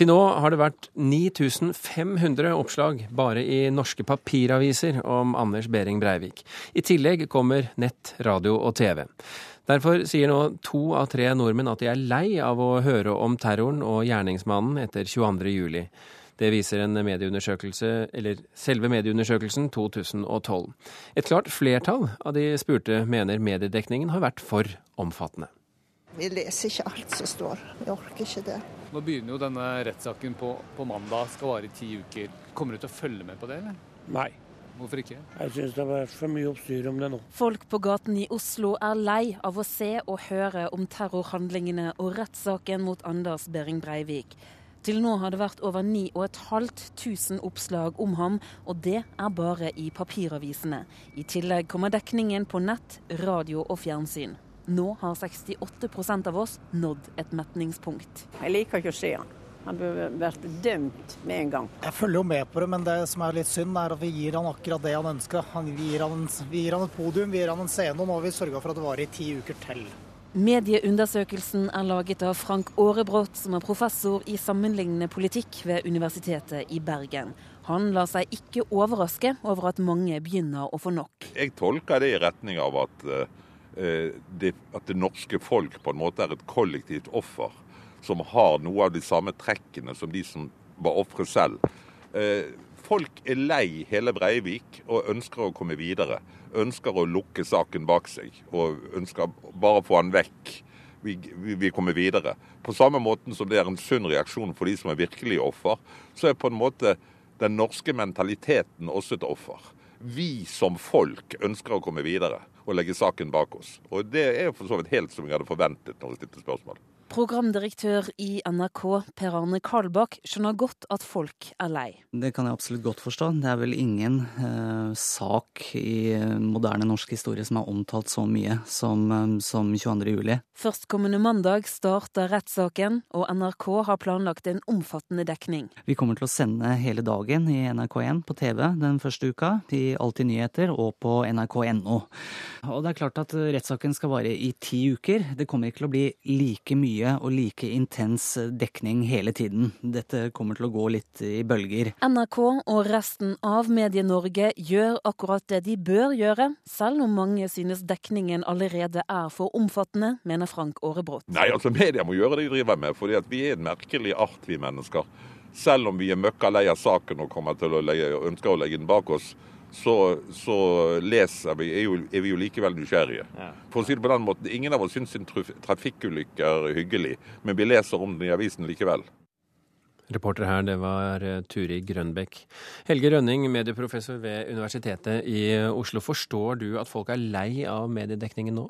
Til nå har det vært 9500 oppslag bare i norske papiraviser om Anders Behring Breivik. I tillegg kommer nett, radio og TV. Derfor sier nå to av tre nordmenn at de er lei av å høre om terroren og gjerningsmannen etter 22.07. Det viser en medieundersøkelse, eller selve medieundersøkelsen 2012. Et klart flertall av de spurte mener mediedekningen har vært for omfattende. Vi leser ikke alt som står. Vi orker ikke det. Nå begynner jo denne rettssaken på, på mandag, skal vare i ti uker. Kommer du til å følge med på det, eller? Nei. Hvorfor ikke? Jeg syns det har vært for mye oppstyr om det nå. Folk på gaten i Oslo er lei av å se og høre om terrorhandlingene og rettssaken mot Anders Behring Breivik. Til nå har det vært over 9500 oppslag om ham, og det er bare i papiravisene. I tillegg kommer dekningen på nett, radio og fjernsyn. Nå har 68% av oss nådd et metningspunkt. Jeg liker ikke å se han. Han burde vært dømt med en gang. Jeg følger jo med på det, men det som er litt synd, er at vi gir han akkurat det han ønska. Vi, gir han, vi gir han et podium, vi gir han en scene, og nå har vi sørga for at det varer i ti uker til. Medieundersøkelsen er laget av Frank Aarebrot, som er professor i sammenlignende politikk ved Universitetet i Bergen. Han lar seg ikke overraske over at mange begynner å få nok. Jeg tolker det i retning av at uh Eh, det, at det norske folk på en måte er et kollektivt offer som har noe av de samme trekkene som de som var ofre selv. Eh, folk er lei hele Breivik og ønsker å komme videre. Ønsker å lukke saken bak seg og ønsker bare å få han vekk. Vi, vi, vi, kommer videre. På samme måten som det er en sunn reaksjon for de som er virkelig offer, så er på en måte den norske mentaliteten også et offer. Vi som folk ønsker å komme videre og legge saken bak oss. Og det er for så vidt helt som jeg hadde forventet når jeg stilte spørsmål. Programdirektør i NRK, Per Arne Kalbakk, skjønner godt at folk er lei. Det kan jeg absolutt godt forstå. Det er vel ingen eh, sak i moderne norsk historie som er omtalt så mye som, eh, som 22. juli. Førstkommende mandag starter rettssaken, og NRK har planlagt en omfattende dekning. Vi kommer til å sende hele dagen i NRK1 på TV den første uka, i Alltid nyheter og på nrk.no. Og det er klart at rettssaken skal vare i ti uker. Det kommer ikke til å bli like mye mye og like intens dekning hele tiden. Dette kommer til å gå litt i bølger. NRK og resten av Medie-Norge gjør akkurat det de bør gjøre, selv om mange synes dekningen allerede er for omfattende, mener Frank Aarebrot. Nei, altså media må gjøre det de driver med, for vi er en merkelig art, vi mennesker. Selv om vi er møkka lei av saken og kommer til å legge, ønsker å legge den bak oss, så, så leser vi, er, jo, er, vi jo likevel nysgjerrige. Ja. For å si det på den måten, Ingen av oss syns en trafikkulykke er hyggelig, men vi leser om den i avisen likevel. Reporter her, det var eh, Turi Grønbekk. Helge Rønning, medieprofessor ved Universitetet i Oslo. Forstår du at folk er lei av mediedekningen nå?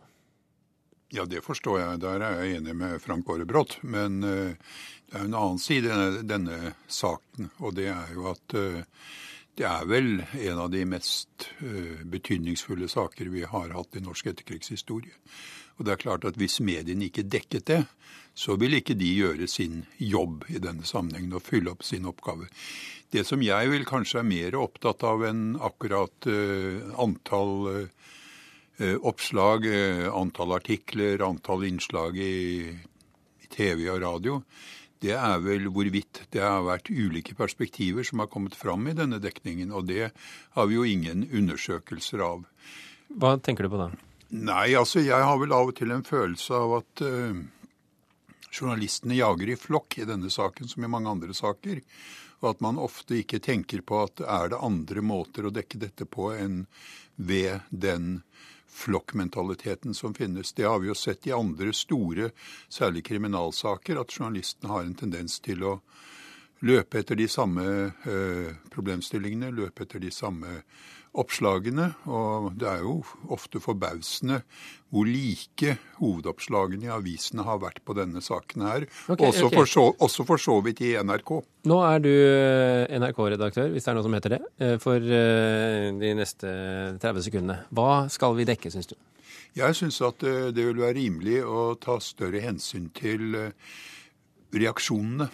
Ja, det forstår jeg. Der er jeg enig med Frank Aarebrot. Men uh, det er en annen side i denne, denne, saken, og det er jo at uh, det er vel en av de mest uh, betydningsfulle saker vi har hatt i norsk etterkrigshistorie. Og det er klart at Hvis mediene ikke dekket det, så vil ikke de gjøre sin jobb i denne sammenhengen og fylle opp sin oppgave. Det som jeg vil kanskje er mer opptatt av enn akkurat uh, antall uh, oppslag, antall artikler, antall innslag i TV og radio, det er vel hvorvidt det har vært ulike perspektiver som har kommet fram i denne dekningen. Og det har vi jo ingen undersøkelser av. Hva tenker du på da? Nei, altså jeg har vel av og til en følelse av at uh, journalistene jager i flokk i denne saken som i mange andre saker. Og at man ofte ikke tenker på at er det andre måter å dekke dette på enn ved den flokkmentaliteten som finnes. Det har vi jo sett i andre store, særlig kriminalsaker, at journalistene har en tendens til å løpe etter de samme eh, problemstillingene, løpe etter de samme oppslagene. Og det er jo ofte forbausende hvor like hovedoppslagene i avisene har vært på denne saken her. Okay, også, okay. For så, også, For så, vidt i NRK. Nå er du eh, NRK-redaktør, hvis det er noe som heter det, eh, for eh, de neste 30 sekundene. Hva skal vi dekke, syns du? Jeg syns at det vil være rimelig å ta større hensyn til reaksjonene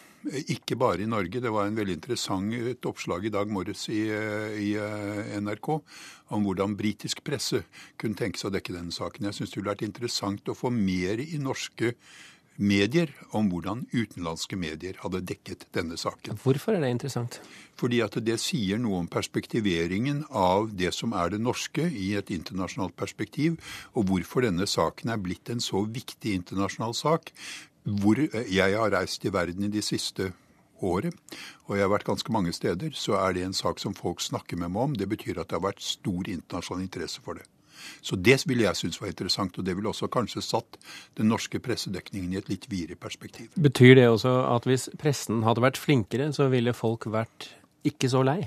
ikke bare i Norge. Det var en veldig interessant et oppslag i dag morges i, i eh, NRK om hvordan britisk presse kunne tenke seg å dekke denne saken. Jeg syns det ville vært interessant å få mer i norske medier om hvordan utenlandske medier hadde dekket denne saken. Hvorfor er det interessant? Fordi at det sier noe om perspektiveringen av det som er det norske i et internasjonalt perspektiv, og hvorfor denne saken er blitt en så viktig internasjonal sak. Hvor jeg har reist i verden i de siste året, og jeg har vært ganske mange steder, så er det en sak som folk snakker med meg om. Det betyr at det har vært stor internasjonal interesse for det. Så det ville jeg synes var interessant, og det ville også kanskje satt den norske pressedekningen i et litt videre perspektiv. Betyr det også at hvis pressen hadde vært flinkere, så ville folk vært ikke så lei?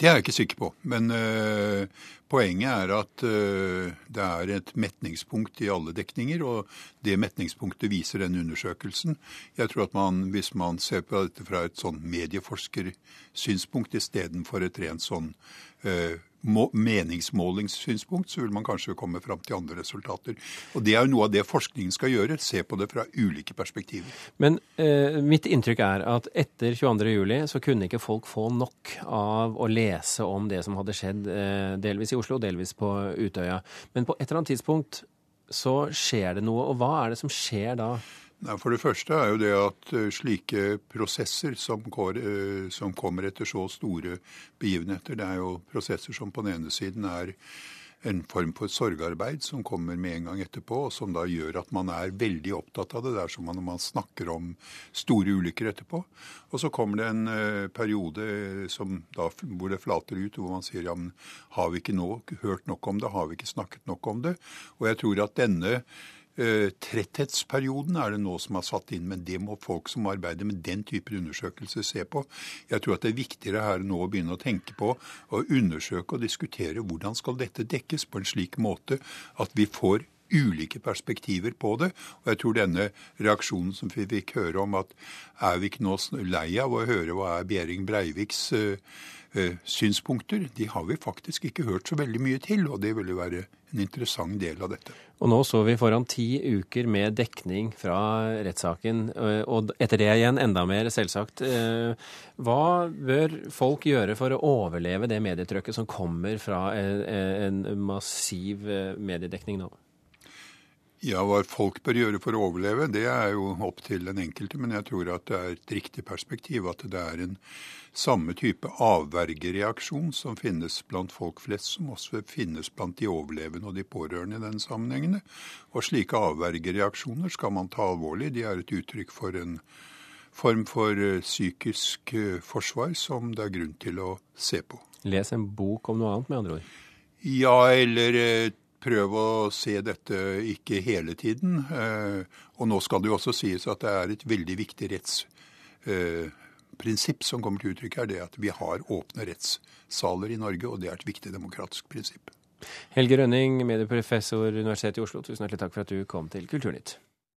Det er jeg ikke sikker på. Men uh, poenget er at uh, det er et metningspunkt i alle dekninger, og det metningspunktet viser den undersøkelsen. Jeg tror at man, hvis man ser på dette fra et sånn medieforskersynspunkt istedenfor et rent sånn uh, meningsmålingssynspunkt, så vil man kanskje komme fram til andre resultater. Og Det er jo noe av det forskningen skal gjøre, se på det fra ulike perspektiver. Men eh, mitt inntrykk er at etter 22.07 så kunne ikke folk få nok av å lese om det som hadde skjedd eh, delvis i Oslo, delvis på Utøya. Men på et eller annet tidspunkt så skjer det noe, og hva er det som skjer da? For det første er jo det at eh, slike prosesser som, går, eh, som, kommer etter så store begivenheter, det er jo prosesser som på den ene siden er en form for sorgarbeid som kommer med en gang etterpå, og som da gjør at man er veldig opptatt av det. Det er som når man snakker om store ulykker etterpå. Og så kommer det en uh, periode da, hvor det flater ut, hvor man sier ja, men har vi ikke nå hørt nok om det, har vi ikke snakket nok om det? Og jeg tror at denne Eh, tretthetsperioden er det nå som er satt inn, men det må folk som arbeider med den type undersøkelser se på. Jeg tror at det er viktigere her nå å begynne å tenke på å undersøke og diskutere hvordan skal dette dekkes på en slik måte at vi får ulike perspektiver på det. Og jeg tror denne reaksjonen som vi fikk høre om at er vi ikke nå lei av å høre hva er Bjering Breiviks uh, uh, synspunkter, de har vi faktisk ikke hørt så veldig mye til. Og det ville være en interessant del av dette. Og nå så vi foran ti uker med dekning fra rettssaken, eh, og etter det igjen enda mer, selvsagt. Hva bør folk gjøre for å overleve det medietrykket som kommer fra en massiv eh, mediedekning nå? Ja, Hva folk bør gjøre for å overleve, det er jo opp til den enkelte. Men jeg tror at det er et riktig perspektiv at det er en samme type avvergereaksjon som finnes blant folk flest, som også finnes blant de overlevende og de pårørende i den sammenhengen. Og slike avvergereaksjoner skal man ta alvorlig. De er et uttrykk for en form for eh, psykisk eh, forsvar som det er grunn til å se på. Les en bok om noe annet, med andre ord? Ja, eller eh, prøv å se dette ikke hele tiden. Eh, og nå skal det jo også sies at det er et veldig viktig rettsprinsipp som kommer til uttrykk her. Det at vi har åpne rettssaler i Norge, og det er et viktig demokratisk prinsipp. Helge Rønning, medieprofessor Universitetet i Oslo, tusen hjertelig takk for at du kom til Kulturnytt.